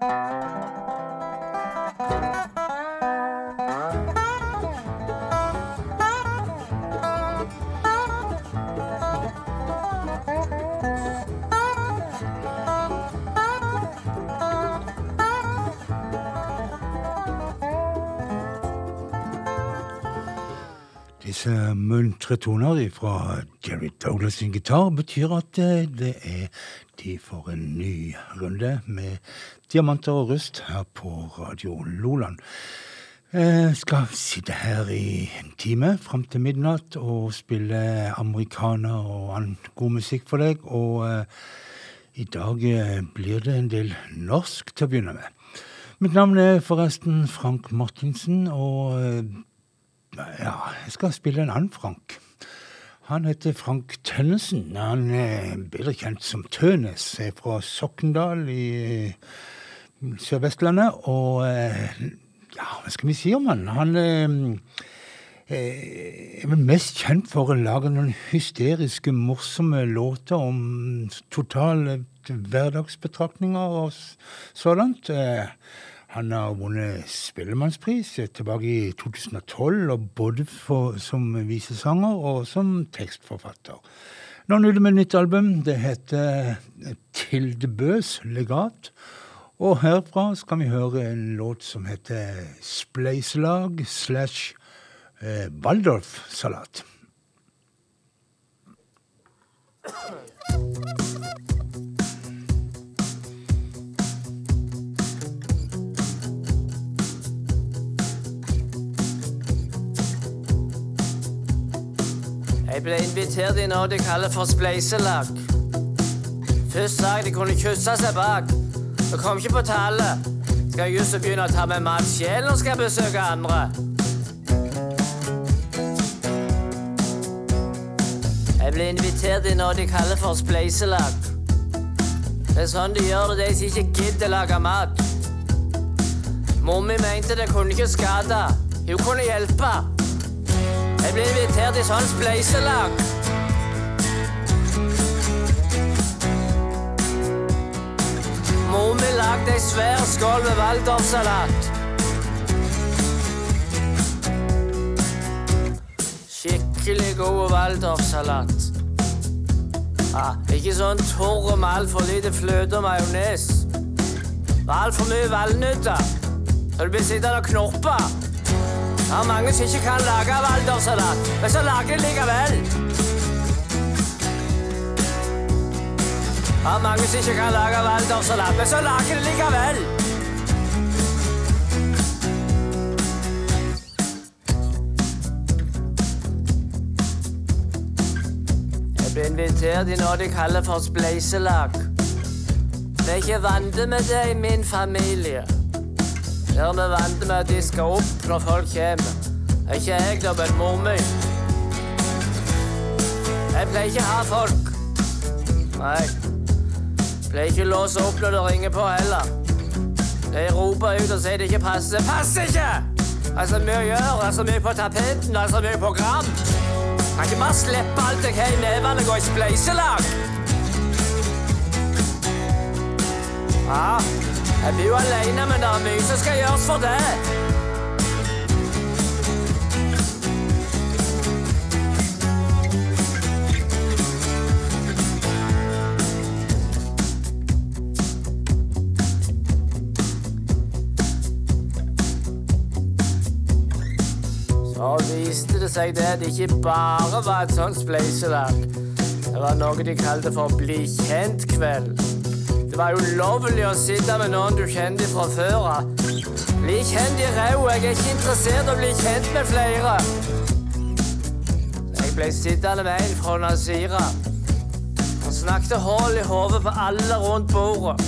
Disse muntre toner fra Jerry Douglas sin gitar betyr at det er tid for en ny runde med diamanter og rust her på Radio Loland. Jeg skal sitte her i en time fram til midnatt og spille amerikaner og annen god musikk for deg. Og uh, i dag uh, blir det en del norsk til å begynne med. Mitt navn er forresten Frank Martinsen, og uh, ja, jeg skal spille en annen Frank. Han heter Frank Tønnesen. Han er bedre kjent som Tønes. Er fra Sokndal i Sør-Vestlandet. Og eh, ja, hva skal vi si om han? Han eh, er mest kjent for å lage noen hysteriske, morsomme låter om totale hverdagsbetraktninger og sådant. Eh, han har vunnet Spellemannspris tilbake i 2012, og både for, som visesanger og som tekstforfatter. Nå er det med nytt album. Det heter Tilde Bøs legat. Og herfra skal vi høre en låt som heter Spleiselag slash Waldorfsalat. Waldorf-salat. Jeg ble invitert i noe de kaller for spleiselag. Først sa jeg de kunne kysse seg bak. Det kom ikke på tale. Skal jeg just begynne å ta med mat sjel når jeg besøke andre? Jeg ble invitert i noe de kaller for spleiselag. Det er sånn de gjør det, de som ikke gidder lage mat. Mommi mente det kunne ikke skade. Hun kunne hjelpe. Jeg blir invitert i sånn spleiselag. Mor mi lagde ei svær skål med waldorfsalat. Skikkelig god waldorfsalat. Ah, ikke sånn tørr med altfor lite fløte og majones. Altfor mye valnøtter. Så du blir sittende og knorpe. Det er mange som ikke kan lage valdersalat, men så lager de likevel. Det er mange som ikke kan lage valdersalat, men så lager de likevel. Jeg ble invitert i noe de kaller for spleiselag. Vi er ikke vant med det i min familie. Der vi venter med å diske opp når folk kommer. Er ikke jeg da, men mor mi. Jeg pleier ikke å ha folk. Nei. Pleier ikke å låse opp når det ringer på heller. De roper ut og sier det ikke passer. Passer ikke! Det er så mye å gjøre, det er så mye på tapeten, det er så mye program. Kan ikke bare slippe alt jeg har i nevene og gå i spleiselag. Ja, jeg blir jo alene, men det er mye som skal gjøres for det. Så viste det seg det at det ikke bare var et sånt spleiselag. Det var noe de kalte for Bli kjent-kveld. Var ulovlig å sitte med noen du kjente fra før av. Bli kjent i ræva. Jeg er ikke interessert i å bli kjent med flere. Jeg ble sittende med en fra Nazira. Han snakket hull i hodet på alle rundt bordet.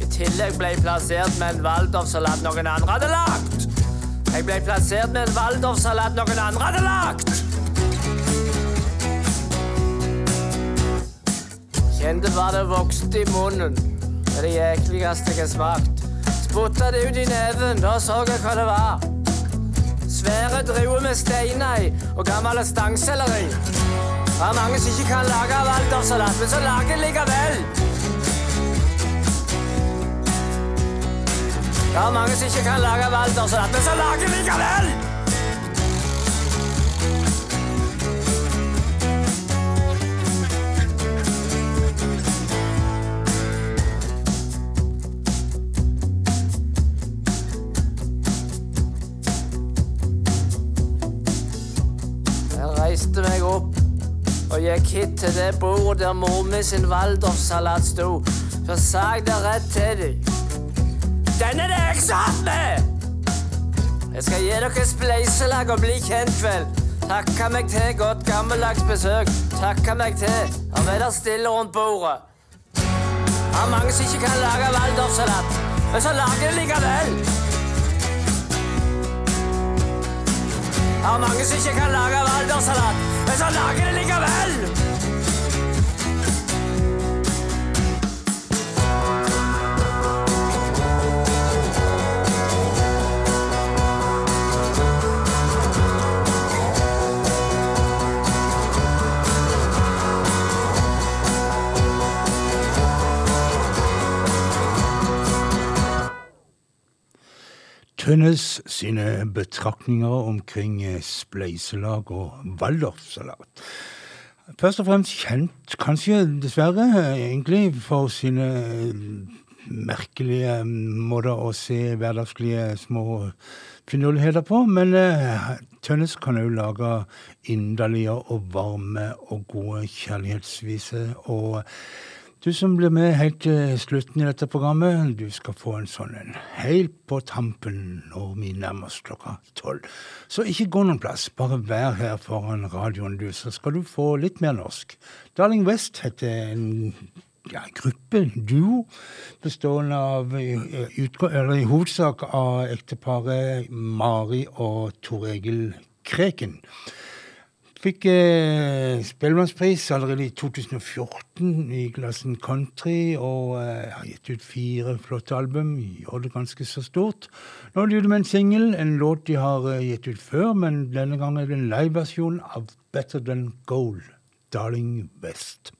I tillegg ble jeg plassert med en waldorfsalat noen andre hadde lagd. Jeg ble plassert med en waldorfsalat noen andre hadde lagd. Kjente hva det vokste i munnen. Er det jækligste jeg har smakt. Spotta det ut i neven, da så jeg hva det var. Svære druer med steiner i og gammel stangselleri. Det er mange som ikke kan lage waldorfsalat, men så lager den likevel. Det er mange som ikke kan lage Waltersalat, men som lager likevel! Gikk hit til det bordet der mor mi sin waldorfsalat sto. Så sa jeg det rett til dem. Den er det jeg satt med! Jeg skal gi dere spleiselag og bli kjent, vel. Takka meg til godt gammeldags besøk. Takka meg til å være stille rundt bordet. Det er mange som ikke kan lage waldorfsalat, men så lager de likevel. Det er mange som ikke kan lage valdersalat, men så lager de likevel. Tønnes sine betraktninger omkring eh, spleiselag og waldorfsalat. Først og fremst kjent, kanskje dessverre, eh, egentlig, for sine eh, merkelige måter å se hverdagslige små finurligheter på. Men Tønnes kan òg lage inderlige og varme og gode kjærlighetsviser. Og du som blir med helt til slutten i dette programmet, du skal få en sånn en helt på tampen når vi nærmer oss klokka tolv. Så ikke gå noen plass, bare vær her foran radioen, du, så skal du få litt mer norsk. Darling West heter en ja, gruppe, duo, bestående av eller i hovedsak av ekteparet Mari og Tor Egil Kreken. Fikk eh, Spellemannspris allerede i 2014 i klassen country, og eh, har gitt ut fire flotte album. Gjør det ganske så stort. Nå er det ute med en singel, en låt de har eh, gitt ut før, men denne gangen er det en liveversjon av Better Than Gold, Darling West.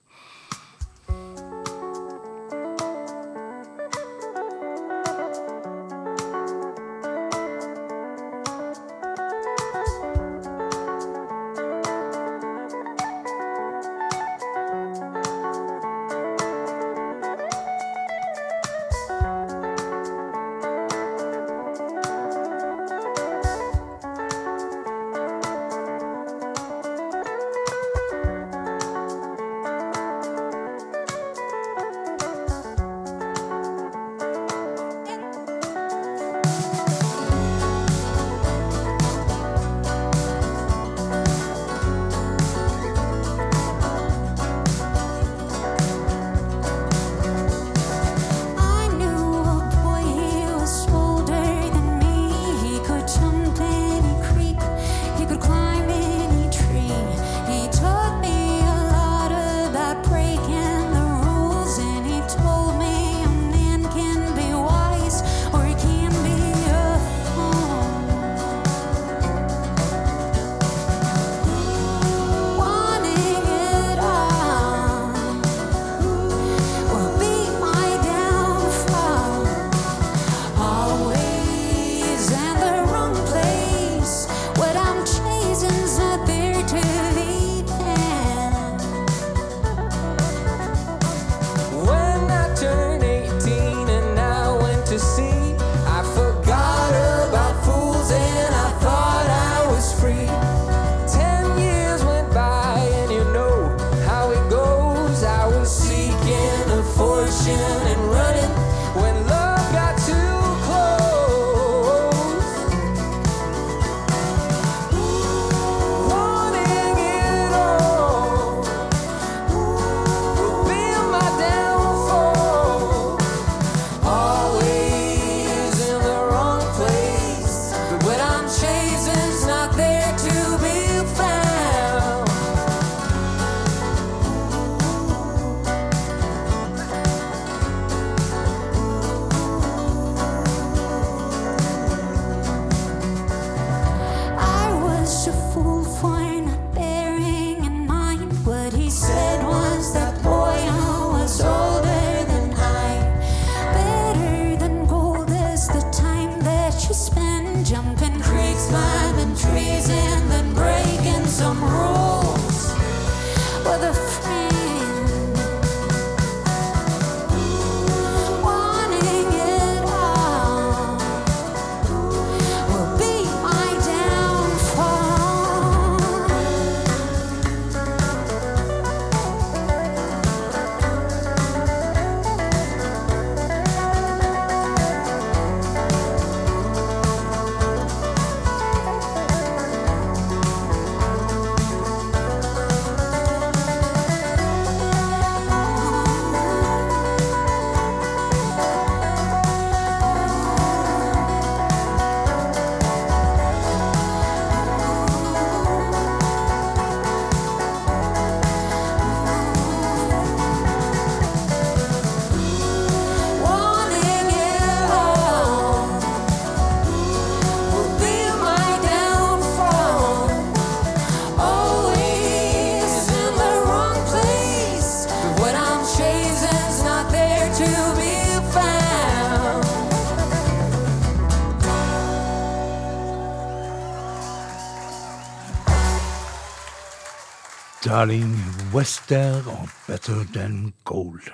Darling Wester og Better Than Gold.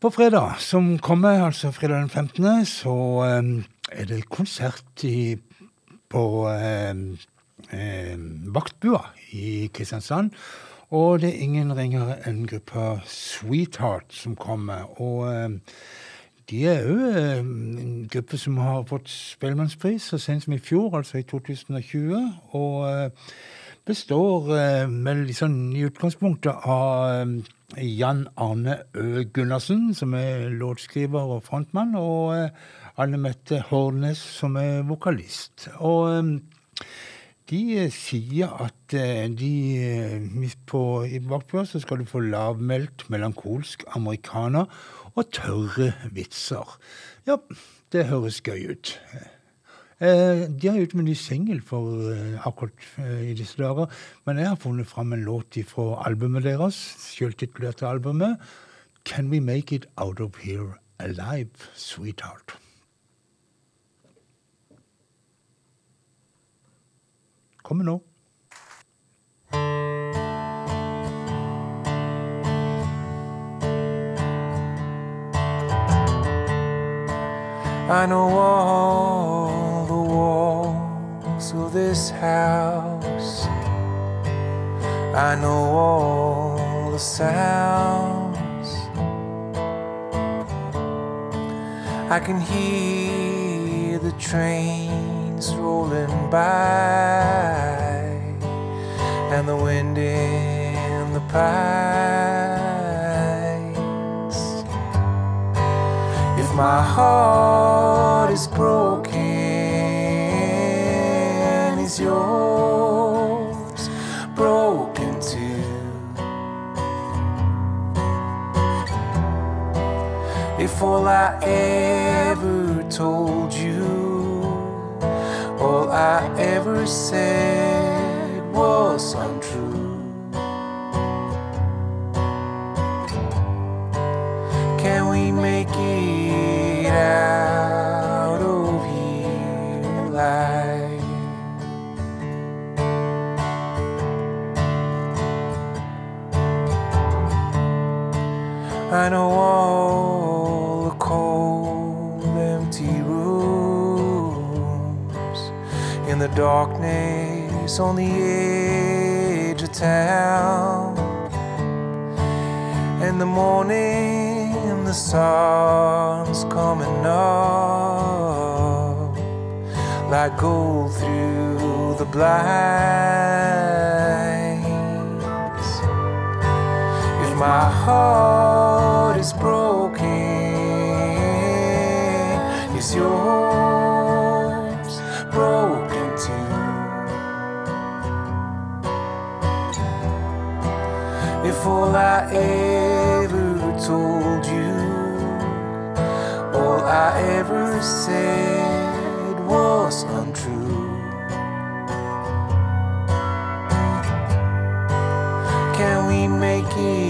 På fredag som kommer, altså fredag den 15., så eh, er det konsert i, på eh, Vaktbua i Kristiansand. Og det er ingen ringere enn gruppa Sweetheart som kommer. Og de er eh, en gruppe som har fått Spellemannspris så sent som i fjor, altså i 2020. Og eh, består eh, vel sånn i utgangspunktet av eh, Jan Arne Ø. Gundersen, som er låtskriver og frontmann, og eh, Anne Mette Hornes, som er vokalist. Og eh, de eh, sier at eh, de eh, på, i bakpå skal du få lavmælt, melankolsk amerikaner og tørre vitser. Ja, det høres gøy ut. Eh, de har gjort en ny singel for eh, akkurat eh, i disse dager. Men jeg har funnet fram en låt fra albumet deres, selvtitulerte albumet. Can We Make It Out of Here Alive, Sweetheart. Kommer nå. I know all of this house. I know all the sounds. I can hear the trains rolling by and the wind in the pipes. If my heart is broken, is yours broken too? If all I ever told you, all I ever said was untrue. Can we make it out I know all the cold, empty rooms in the darkness on the edge of town. In the morning, the sun's coming up like gold through the blinds. My heart is broken, is yours broken too? If all I ever told you, all I ever said was untrue. Can we make it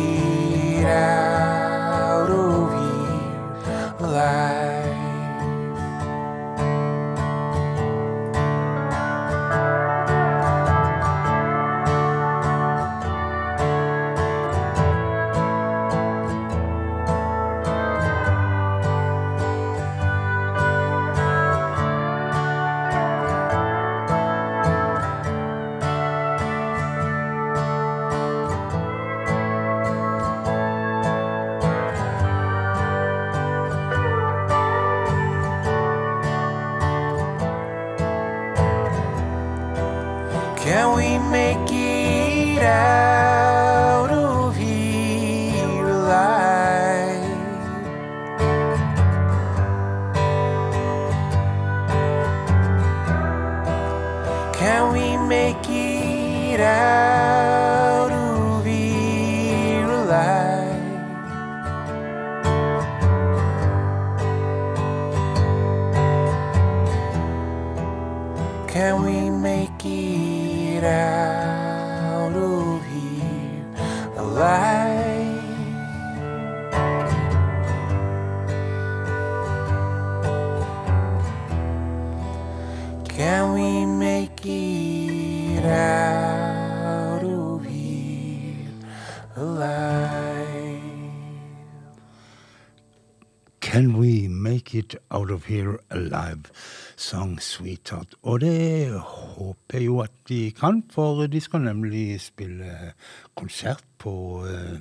Sweetheart. Og det håper jeg jo at de kan, for de skal nemlig spille konsert på eh,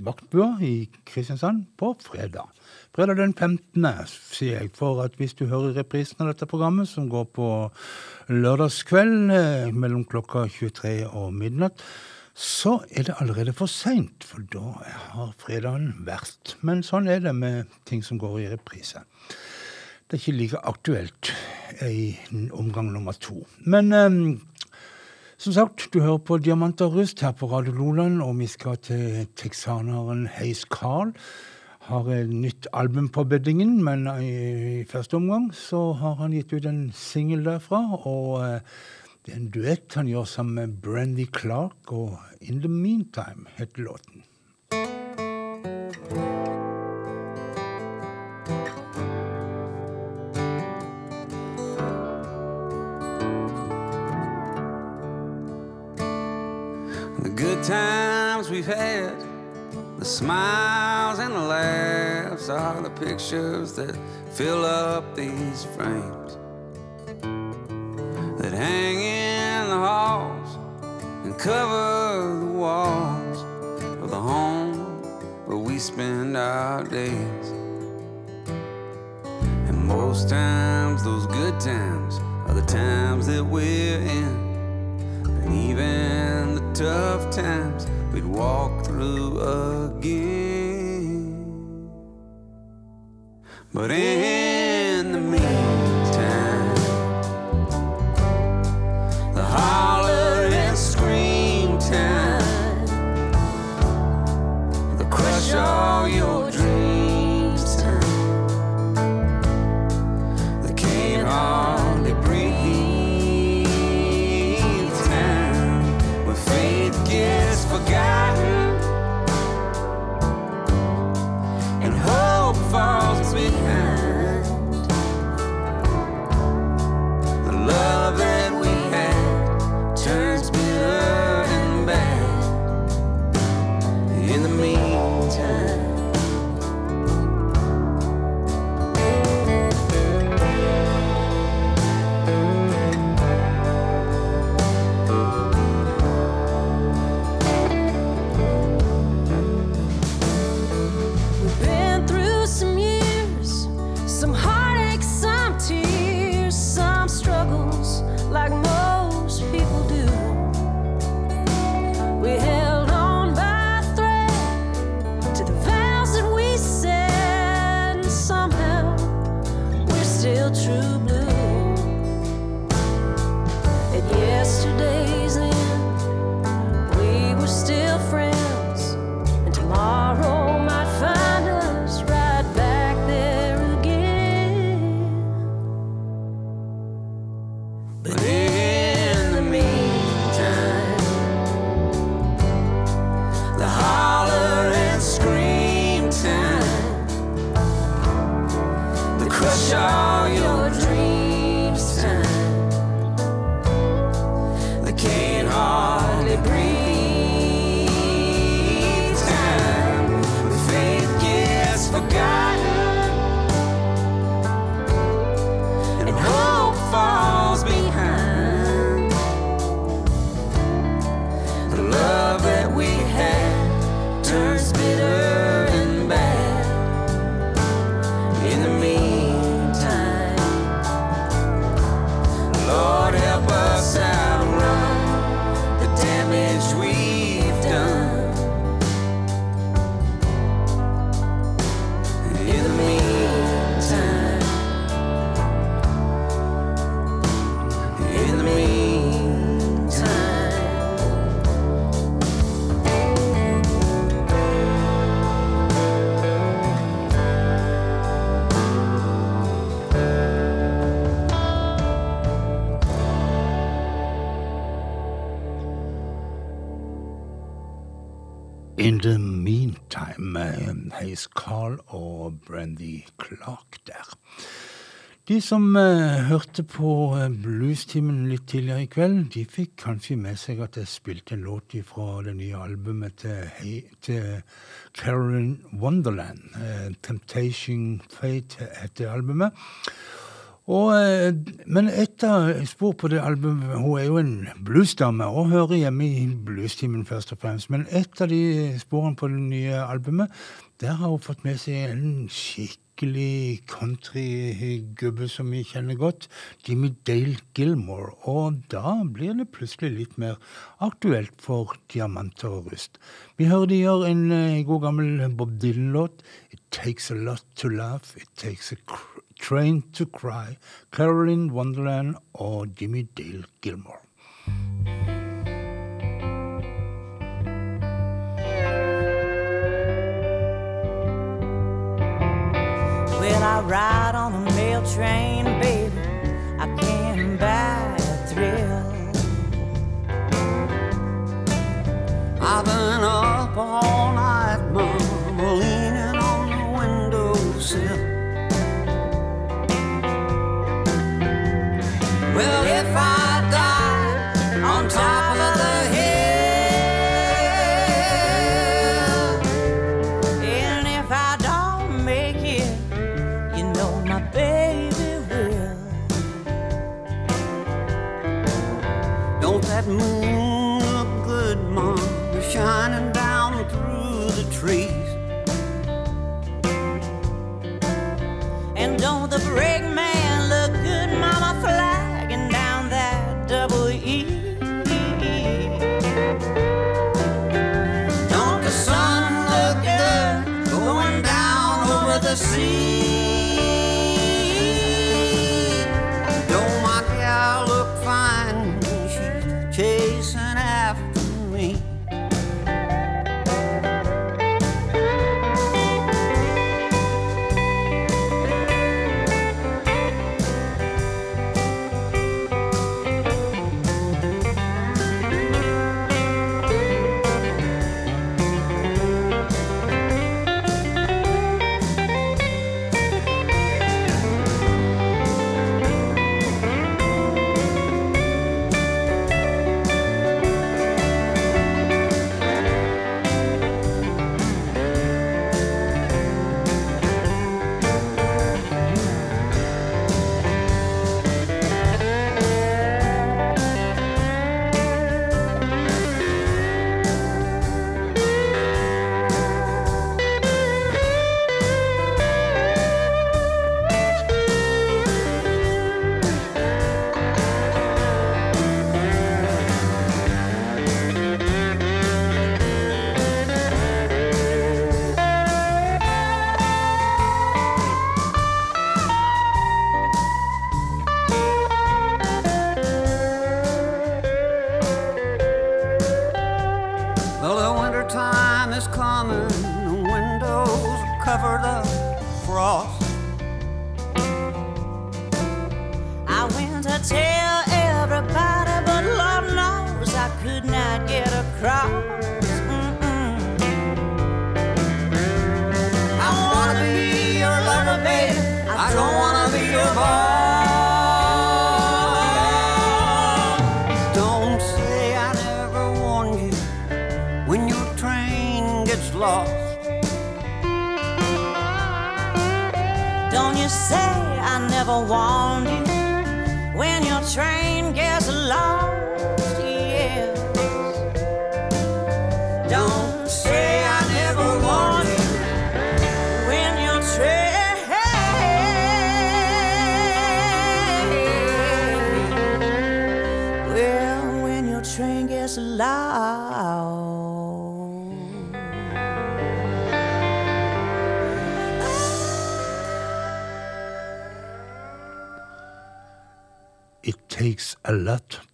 Vaktbua i Kristiansand på fredag. Fredag den 15., sier jeg, for at hvis du hører reprisen av dette programmet, som går på lørdagskveld eh, mellom klokka 23 og midnatt, så er det allerede for seint, for da har fredagen vært. Men sånn er det med ting som går i reprise. Det er ikke like aktuelt i omgang nummer to. Men um, som sagt, du hører på Diamanter Rust her på Radio Loland, og vi skal til texaneren Heis Carl. Har et nytt album på beddingen, men i, i første omgang så har han gitt ut en singel derfra. og... uh, det er en duett han gjør sammen med Brandy Clark, og In The Meantime heter låten. Times we've had, the smiles and the laughs are the pictures that fill up these frames that hang in the halls and cover the walls of the home where we spend our days. And most times, those good times are the times that we're in. And even tough times we'd walk through again. But in the meantime, the holler and scream time, the crush all your Meantime Carl og Brandy Clark der. De som eh, hørte på eh, Bluestimen litt tidligere i kveld, de fikk kanskje med seg at jeg spilte en låt fra det nye albumet til, til Karen Wonderland. Eh, 'Temptation Fate' heter albumet. Og, eh, men et av spor på det albumet Hun er jo en bluesdame og hører hjemme i bluestimen først og fremst. Men et av de sporene på det nye albumet, der har hun fått med seg en skikkelig countrygubbe som vi kjenner godt. Jimmy Dale Gilmore. Og da blir det plutselig litt mer aktuelt for diamanter og rust. Vi hører de gjør en eh, god gammel Bob Dylan-låt. It takes a lot to laugh. It takes a Train to Cry, Caroline Wonderland og Jimmy Dale Gilmore. When I ride on a mail train, baby, I can't buy a thrill. I've been up all night, mama, leaning on the windowsill.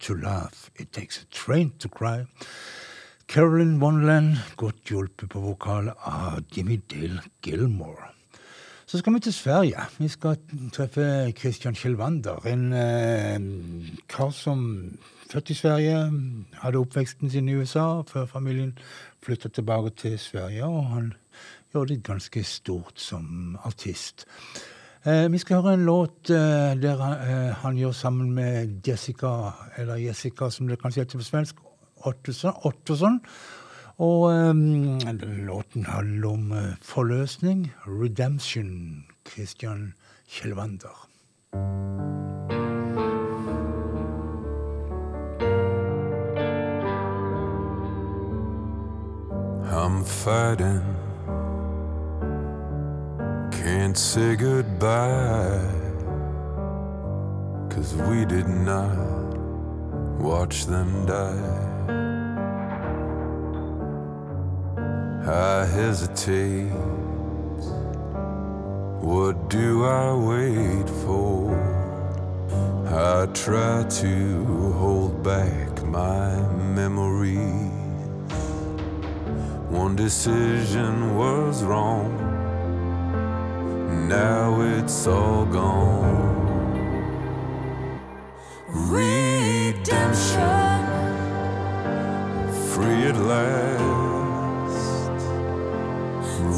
To laugh. It takes a train to cry. Carolyn Wonland, godt hjulpet på vokal av Jimmy Dale Gilmore. Så skal vi til Sverige. Vi skal treffe Christian Kjellvander. En eh, kar som født i Sverige, hadde oppveksten sin i USA før familien flytta tilbake til Sverige, og han gjorde det ganske stort som artist. Eh, vi skal høre en låt eh, der eh, han gjør sammen med Jessica, eller Jessica som det kanskje heter på svensk, Ottosson. Og låten handler om forløsning, redemption, Christian Kjellvander. I'm fighting. Can't say goodbye. Cause we did not watch them die. I hesitate. What do I wait for? I try to hold back my memories. One decision was wrong. Now it's all gone. Redemption, free at last.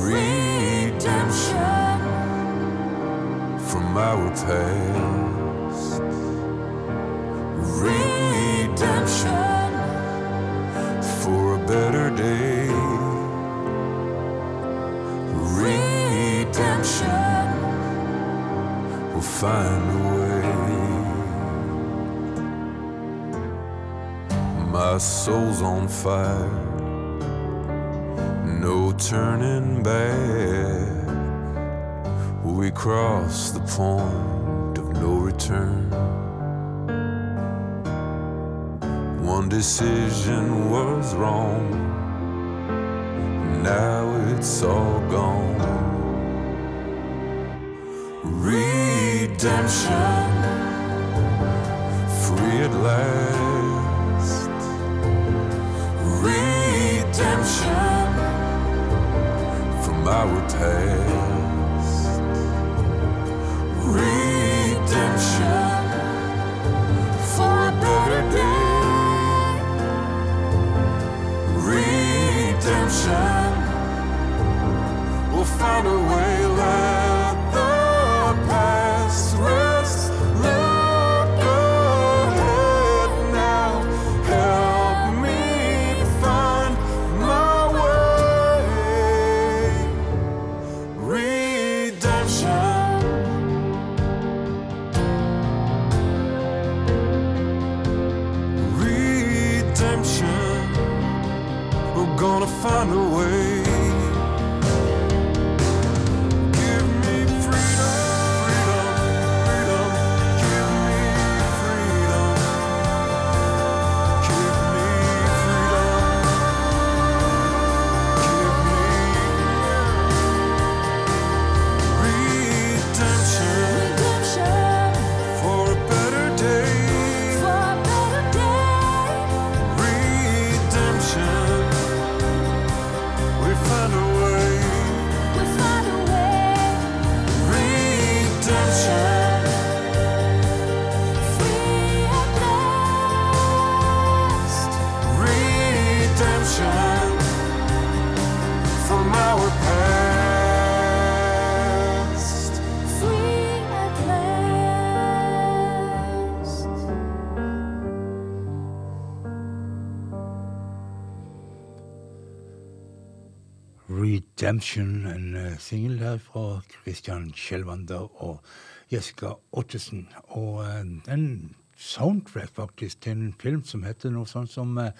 Redemption from our past. Redemption for a better day. Find a way. My soul's on fire, no turning back. We cross the point of no return. One decision was wrong. Now it's all gone. Redemption, free at last. Redemption from our past. Redemption for a better day. Redemption We'll find a way. Let Redemption, en uh, singel der fra Christian Kjellvander og Jessica Ottesen. Og eh, en soundtrack faktisk til en film som heter noe sånt som uh,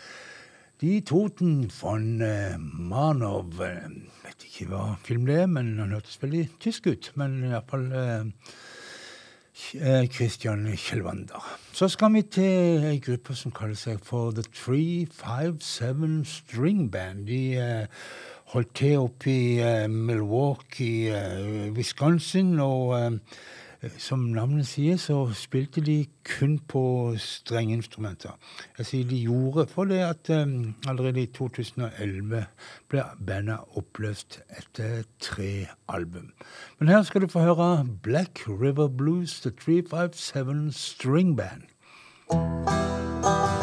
De Toten von uh, Manov. Jeg vet ikke hva film det er, men han hørtes veldig tysk ut. Men iallfall eh, Christian Kjellvander. Så skal vi til ei gruppe som kaller seg for The 357 String Band. De eh, holdt til oppe i uh, Milwaukee, uh, Wisconsin, og uh, som navnet sier, så spilte de kun på strengeinstrumenter. Jeg sier de gjorde, for det at um, allerede i 2011 ble bandet oppløst etter tre album. Men her skal du få høre Black River Blues, The 357 String Band. I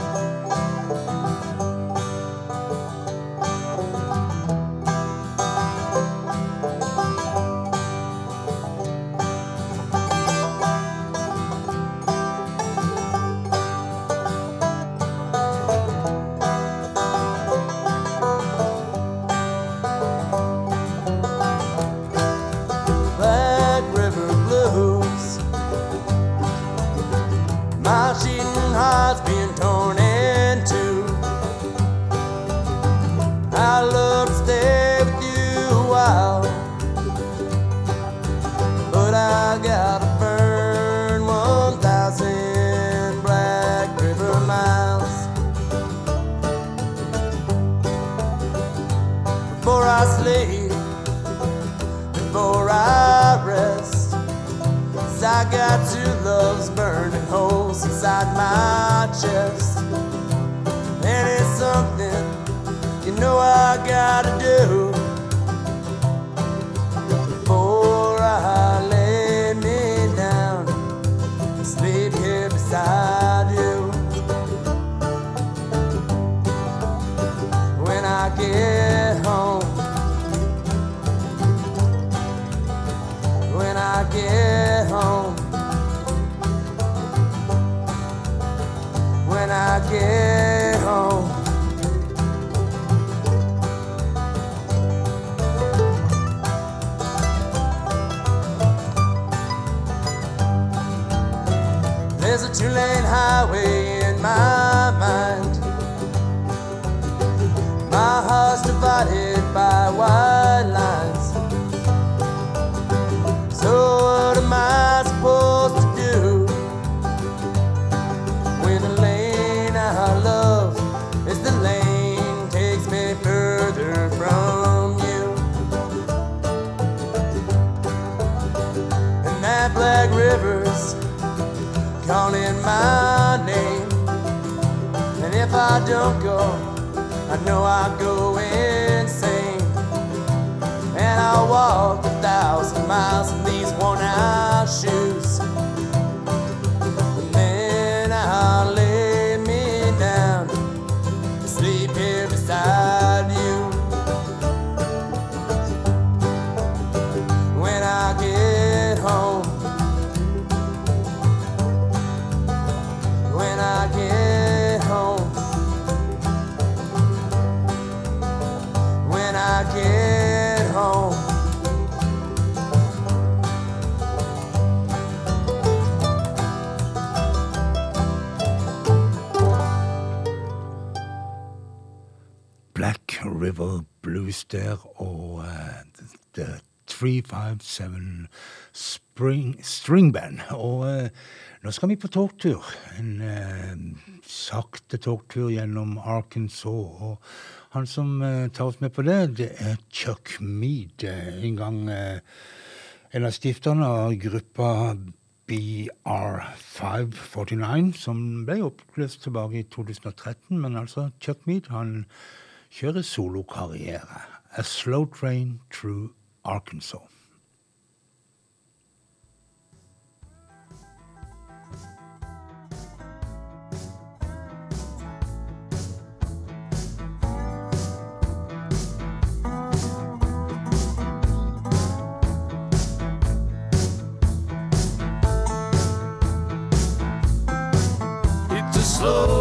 I got two loves burning holes inside my chest. And it's something you know I gotta do get home. There's a two-lane highway in my mind. My heart's divided by white I don't go, I know I'll go insane. And I'll walk a thousand miles in these worn out shoes. River der, og uh, The 357 Spring, String Band. Og uh, nå skal vi på togtur. En uh, sakte togtur gjennom Arkansas. Og han som tar oss med på det, det er Chuck Mead. en gang en av stifterne av gruppa BR549, som ble oppløst tilbake i 2013. Men altså, Chuck Mead han kjører solokarriere. A Slow Train Through Arkansas. Slow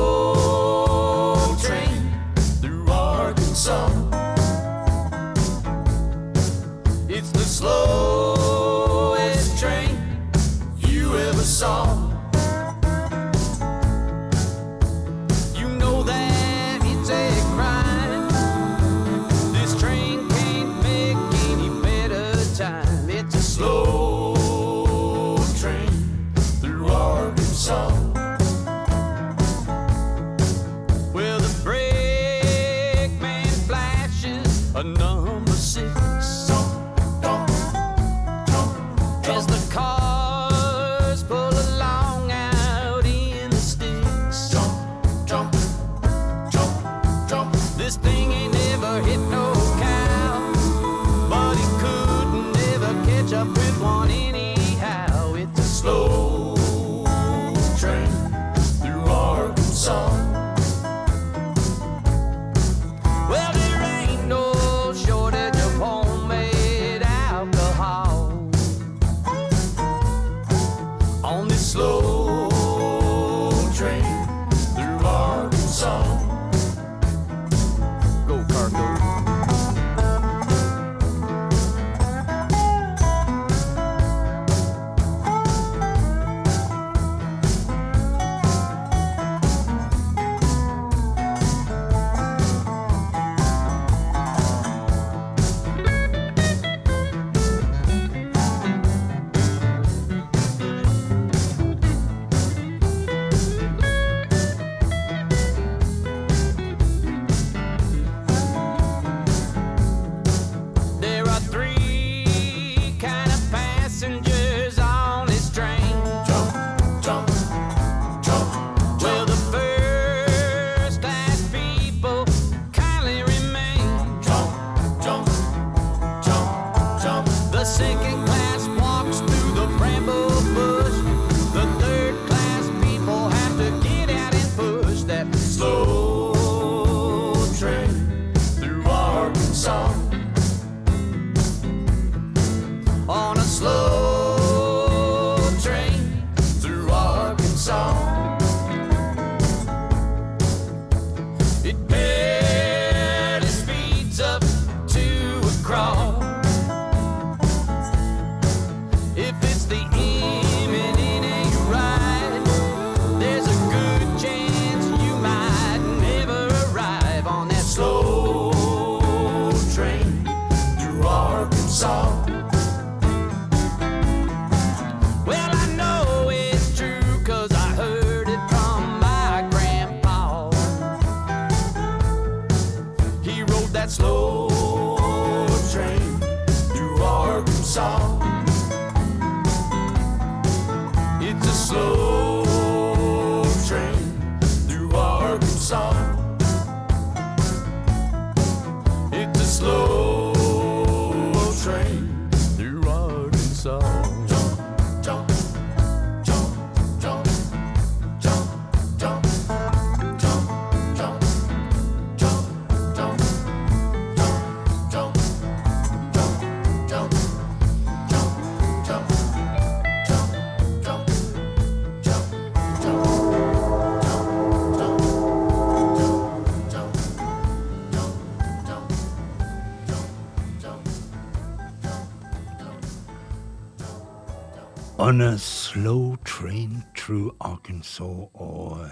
On a slow train through Arkansas og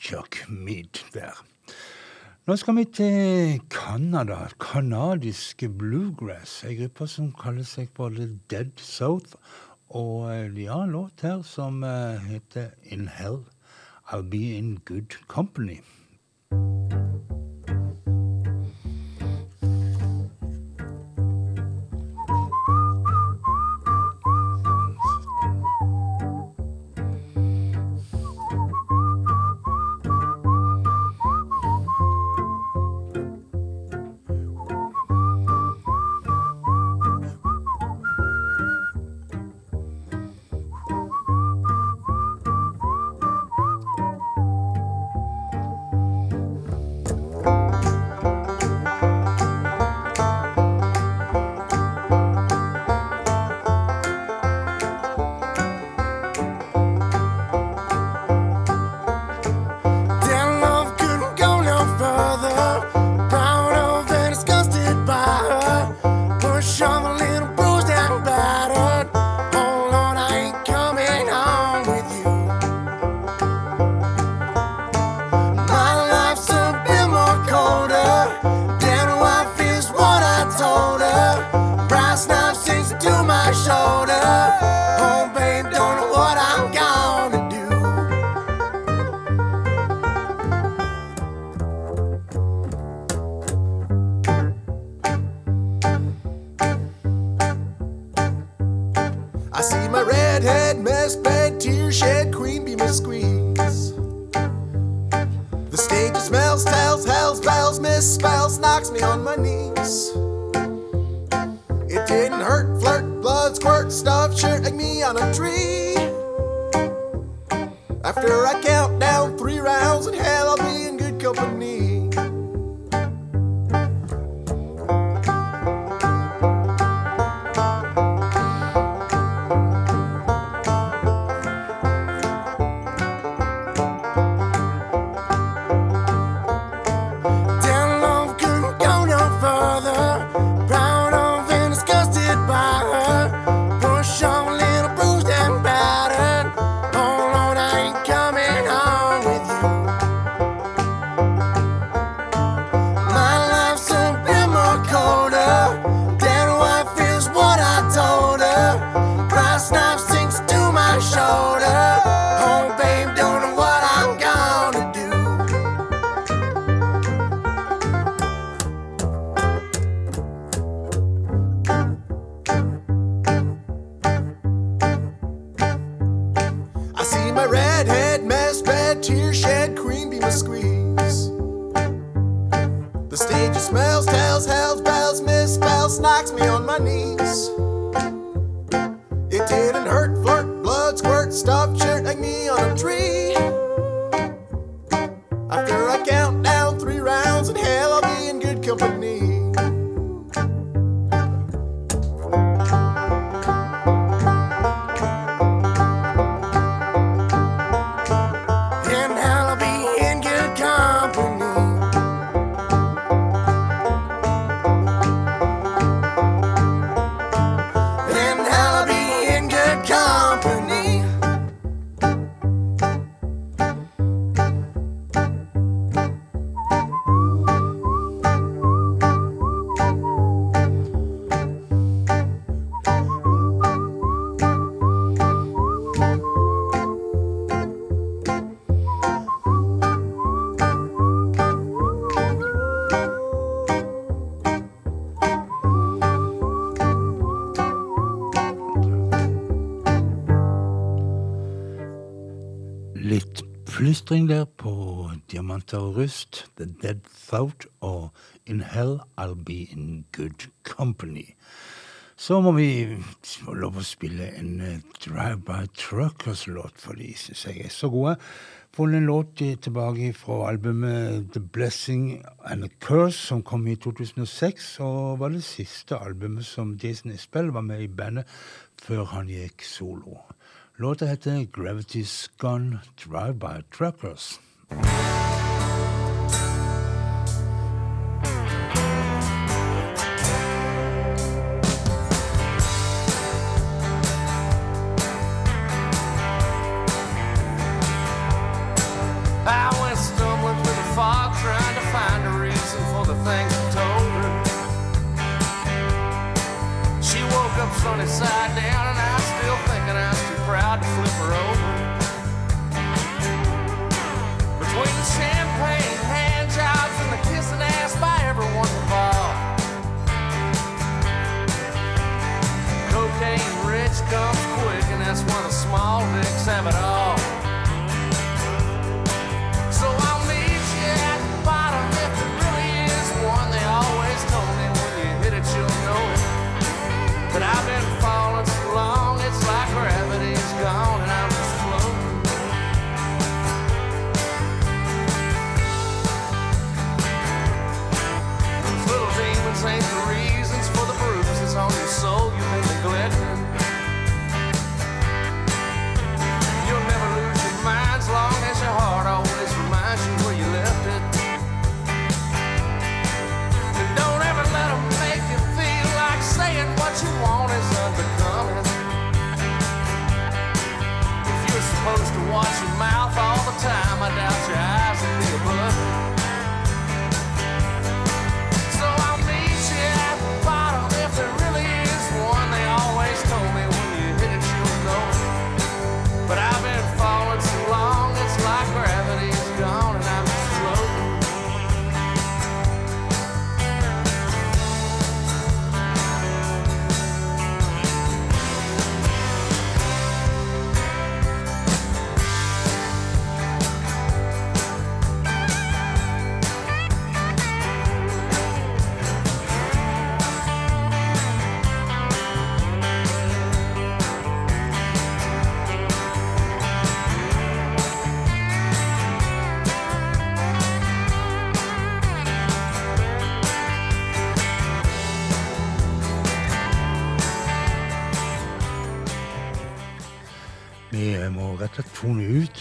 Chuck Mead der. Nå skal vi til Canada. Canadiske bluegrass. En gruppe som kaller seg både Dead South og eh, de har en låt her som eh, heter In Hell I'll Be In Good Company. flystring der på Diamanter og rust, The Dead Thought og In Hell I'll Be In Good Company. Så må vi få lov å spille en eh, Drive-By Truckers-låt, for de syns jeg er så gode. Funnet en låt eh, tilbake fra albumet The Blessing and a Curse, som kom i 2006, og var det siste albumet som Disney Spell var med i bandet før han gikk solo. Låta heter Gravity's Gone Drive by Truckers.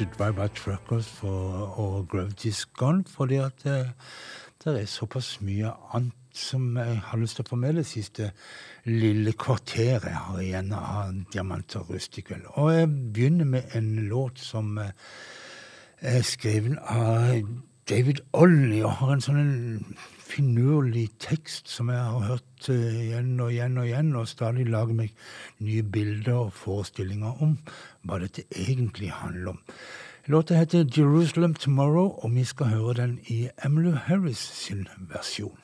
Ut Drive By Truckers for, og Gravity's Gone, fordi at eh, det er såpass mye annet som jeg har lyst til å få med det siste lille kvarteret jeg har igjen av Diamant og rust i kveld. Og jeg begynner med en låt som eh, er skrevet av David Olney og har en sånn finurlig tekst som jeg har hørt eh, igjen og igjen og igjen, og stadig lager meg nye bilder og forestillinger om hva dette egentlig handler om. Låta heter Jerusalem Tomorrow, og vi skal høre den i Emmylou Harris sin versjon.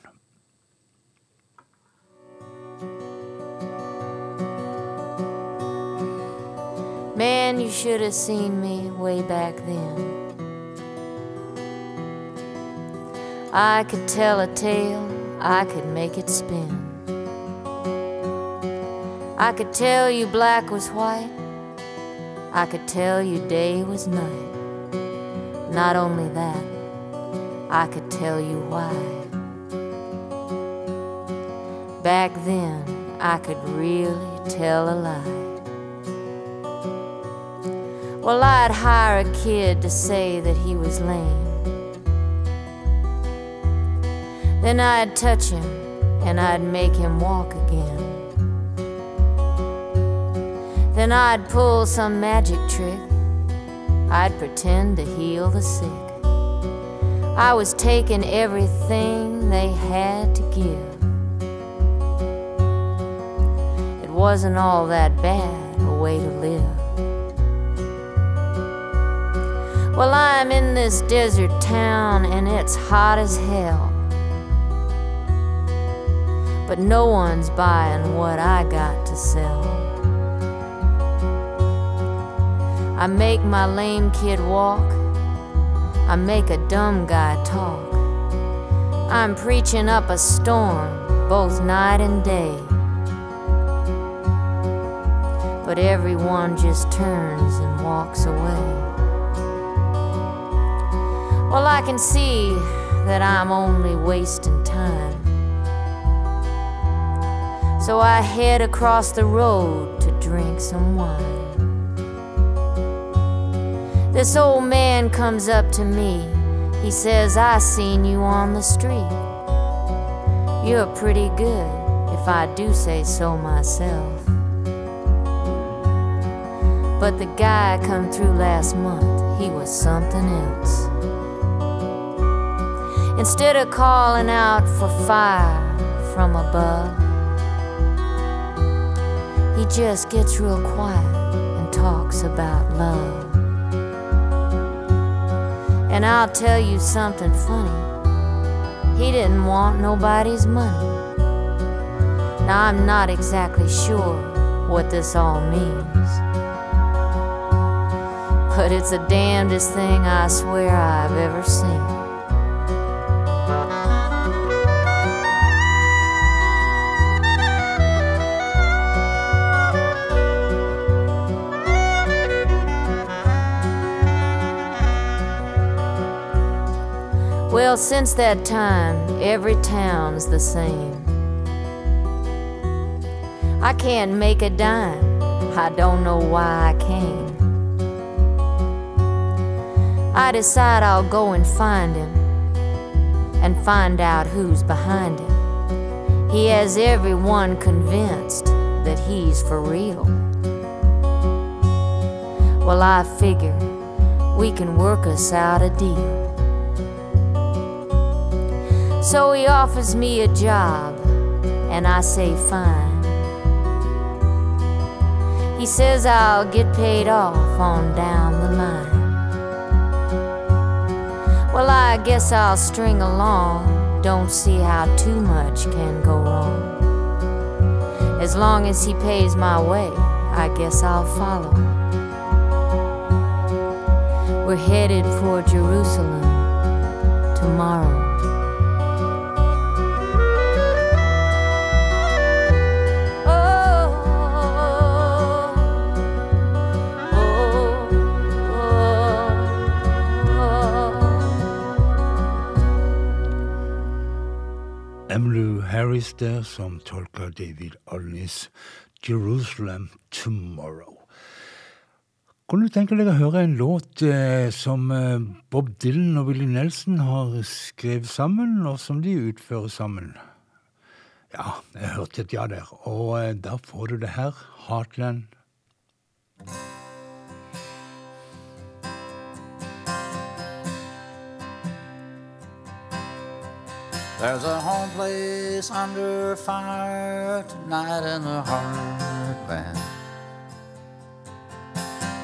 Man, you should have seen me way back then. I could tell a tale, I could make it spin. I could tell you black was white, I could tell you day was night. Not only that, I could tell you why. Back then, I could really tell a lie. Well, I'd hire a kid to say that he was lame. Then I'd touch him and I'd make him walk again. Then I'd pull some magic trick. I'd pretend to heal the sick. I was taking everything they had to give. It wasn't all that bad a way to live. Well, I'm in this desert town and it's hot as hell. But no one's buying what I got to sell. I make my lame kid walk, I make a dumb guy talk. I'm preaching up a storm both night and day. But everyone just turns and walks away. Well, I can see that I'm only wasting time. So I head across the road to drink some wine. This old man comes up to me. He says, I seen you on the street. You're pretty good, if I do say so myself. But the guy come through last month, he was something else. Instead of calling out for fire from above, he just gets real quiet and talks about love. And I'll tell you something funny. He didn't want nobody's money. Now, I'm not exactly sure what this all means. But it's the damnedest thing I swear I've ever seen. Well, since that time, every town's the same. I can't make a dime, I don't know why I came. I decide I'll go and find him and find out who's behind him. He has everyone convinced that he's for real. Well, I figure we can work us out a deal. So he offers me a job, and I say fine. He says I'll get paid off on down the line. Well, I guess I'll string along, don't see how too much can go wrong. As long as he pays my way, I guess I'll follow. We're headed for Jerusalem tomorrow. Emmylou Harris der, som tolker David Olneys 'Jerusalem Tomorrow'. Kunne du tenke deg å høre en låt eh, som eh, Bob Dylan og Willie Nelson har skrevet sammen, og som de utfører sammen? Ja, jeg hørte et ja der, og eh, da får du det her, 'Heartland'. There's a home place under fire tonight in the heartland.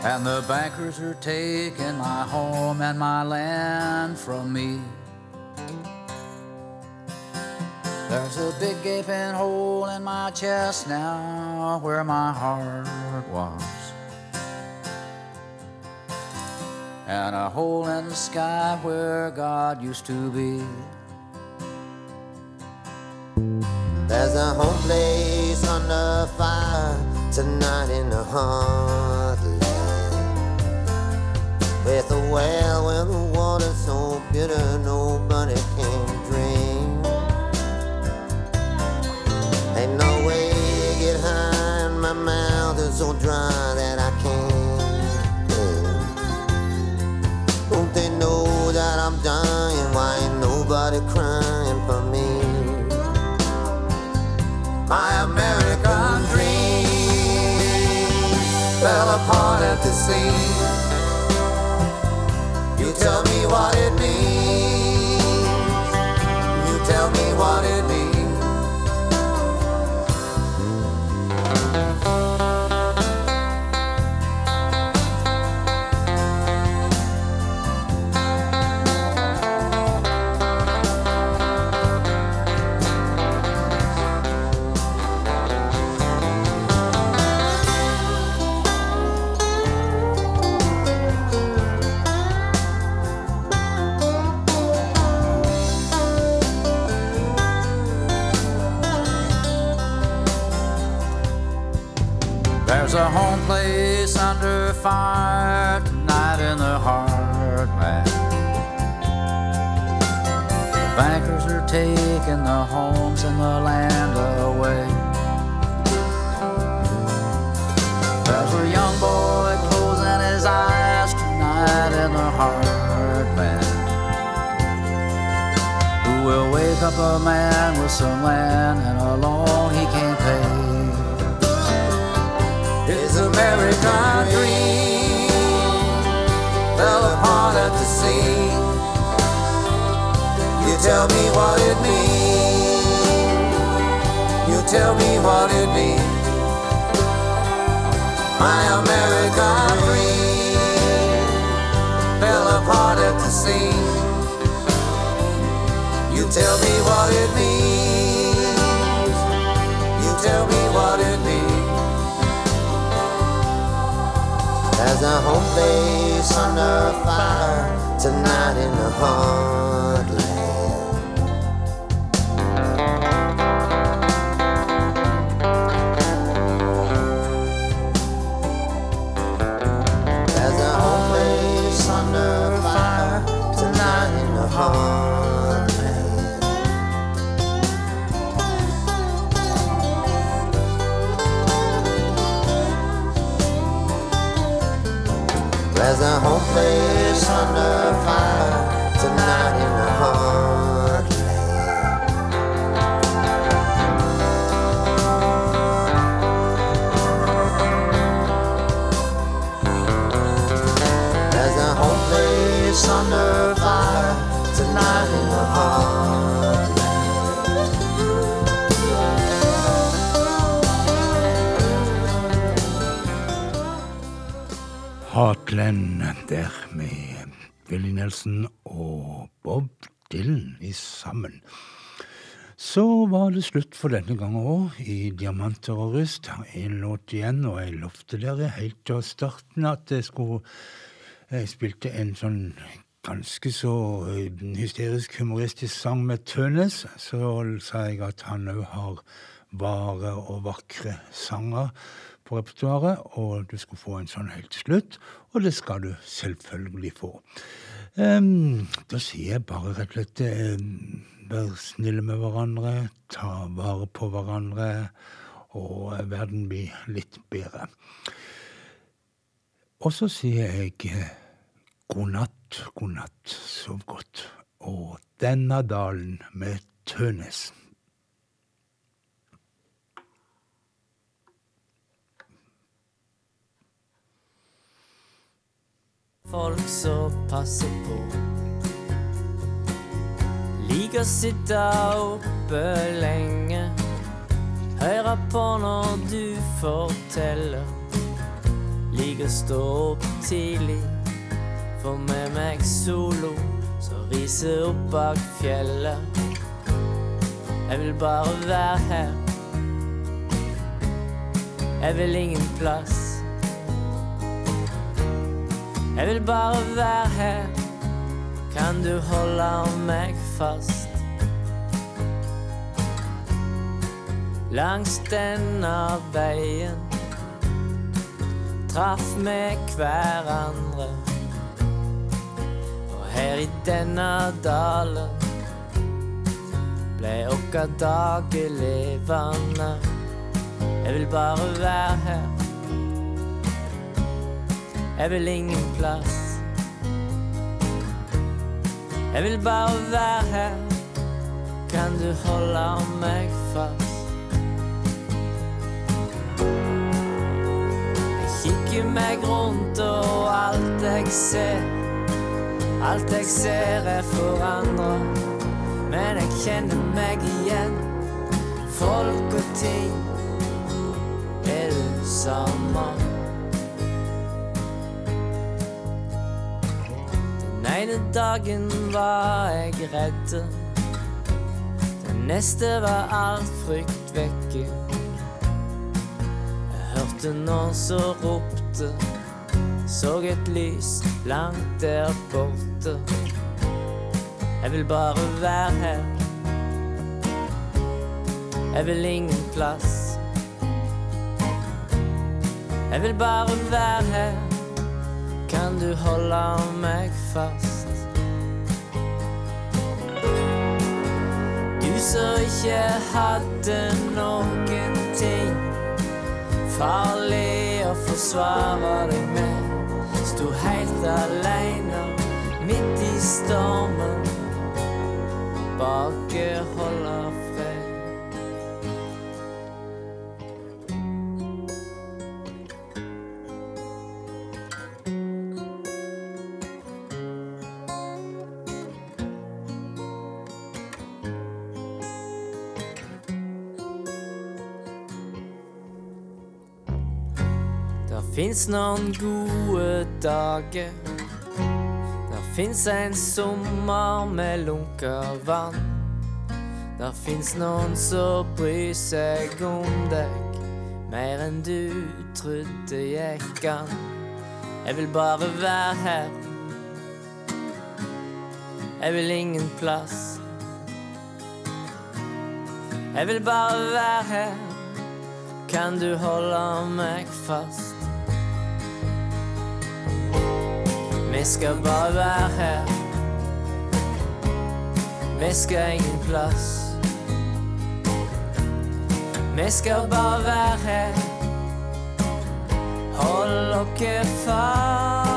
And the bankers are taking my home and my land from me. There's a big gaping hole in my chest now where my heart was. And a hole in the sky where God used to be. There's a home place under fire tonight in the heartland. With a well where the water's so bitter nobody can drink. Ain't no way to get high and my mouth is so dry that I can't. breathe. Don't they know that I'm dying? Why ain't nobody crying seen. Taking the homes and the land away. There's a young boy closing his eyes tonight in the heartland. Who will wake up a man with some land and a loan he can't pay? His American dream fell apart at the seams. Tell me what it means. You tell me what it means. My American dream fell apart at the seams. You tell me what it means. You tell me what it means. There's a home base under fire tonight in the heartland. Heartland der med Willy Nelson og Bob Dylan i sammen. Så var det slutt for denne gangen òg, i Diamanter og rust. En låt igjen, og jeg lovte dere helt til starten at jeg skulle Jeg spilte en sånn ganske så eh, hysterisk humoristisk sang med Tønes. Så sa jeg at han òg har vare og vakre sanger på repertoaret, og du skulle få en sånn helt til slutt. Og det skal du selvfølgelig få. Um, da sier jeg bare rett og slett um, Vær snille med hverandre, ta vare på hverandre, og verden blir litt bedre. Og så sier jeg god natt, god natt, sov godt. Og denne dalen med Tønes. Folk som passer på. Liker å sitte oppe lenge. Høre på når du forteller. Liker å stå opp tidlig. Få med meg solo som riser opp bak fjellet. Jeg vil bare være her. Jeg vil ingen plass. Jeg vil bare være her. Kan du holde meg fast? Langs denne veien traff vi hverandre. Og her i denne dalen ble våre dager levende. Jeg vil bare være her. Jeg vil ingen plass. Jeg vil bare være her. Kan du holde meg fast? Jeg kikker meg rundt, og alt jeg ser Alt jeg ser er forandra, men jeg kjenner meg igjen. Folk og ting er det samme. Ene dagen var jeg redd. Den neste var all frykt vekke. Jeg hørte noen som ropte, så et lys langt der borte. Jeg vil bare være her. Jeg vil ingen plass. Jeg vil bare være her. Kan du holde meg fast? Du som ikke hadde noen ting farlig å forsvare deg med. Sto helt aleine midt i stormen. Bakeholde fins noen gode dager. Der fins en sommer med lunka vann. Der fins noen som bryr seg om deg mer enn du trodde gikk an. Jeg vil bare være her. Jeg vil ingen plass. Jeg vil bare være her. Kan du holde meg fast? Vi skal bare være her. Vi skal ingen plass. Vi skal bare være her. Hold dere fast.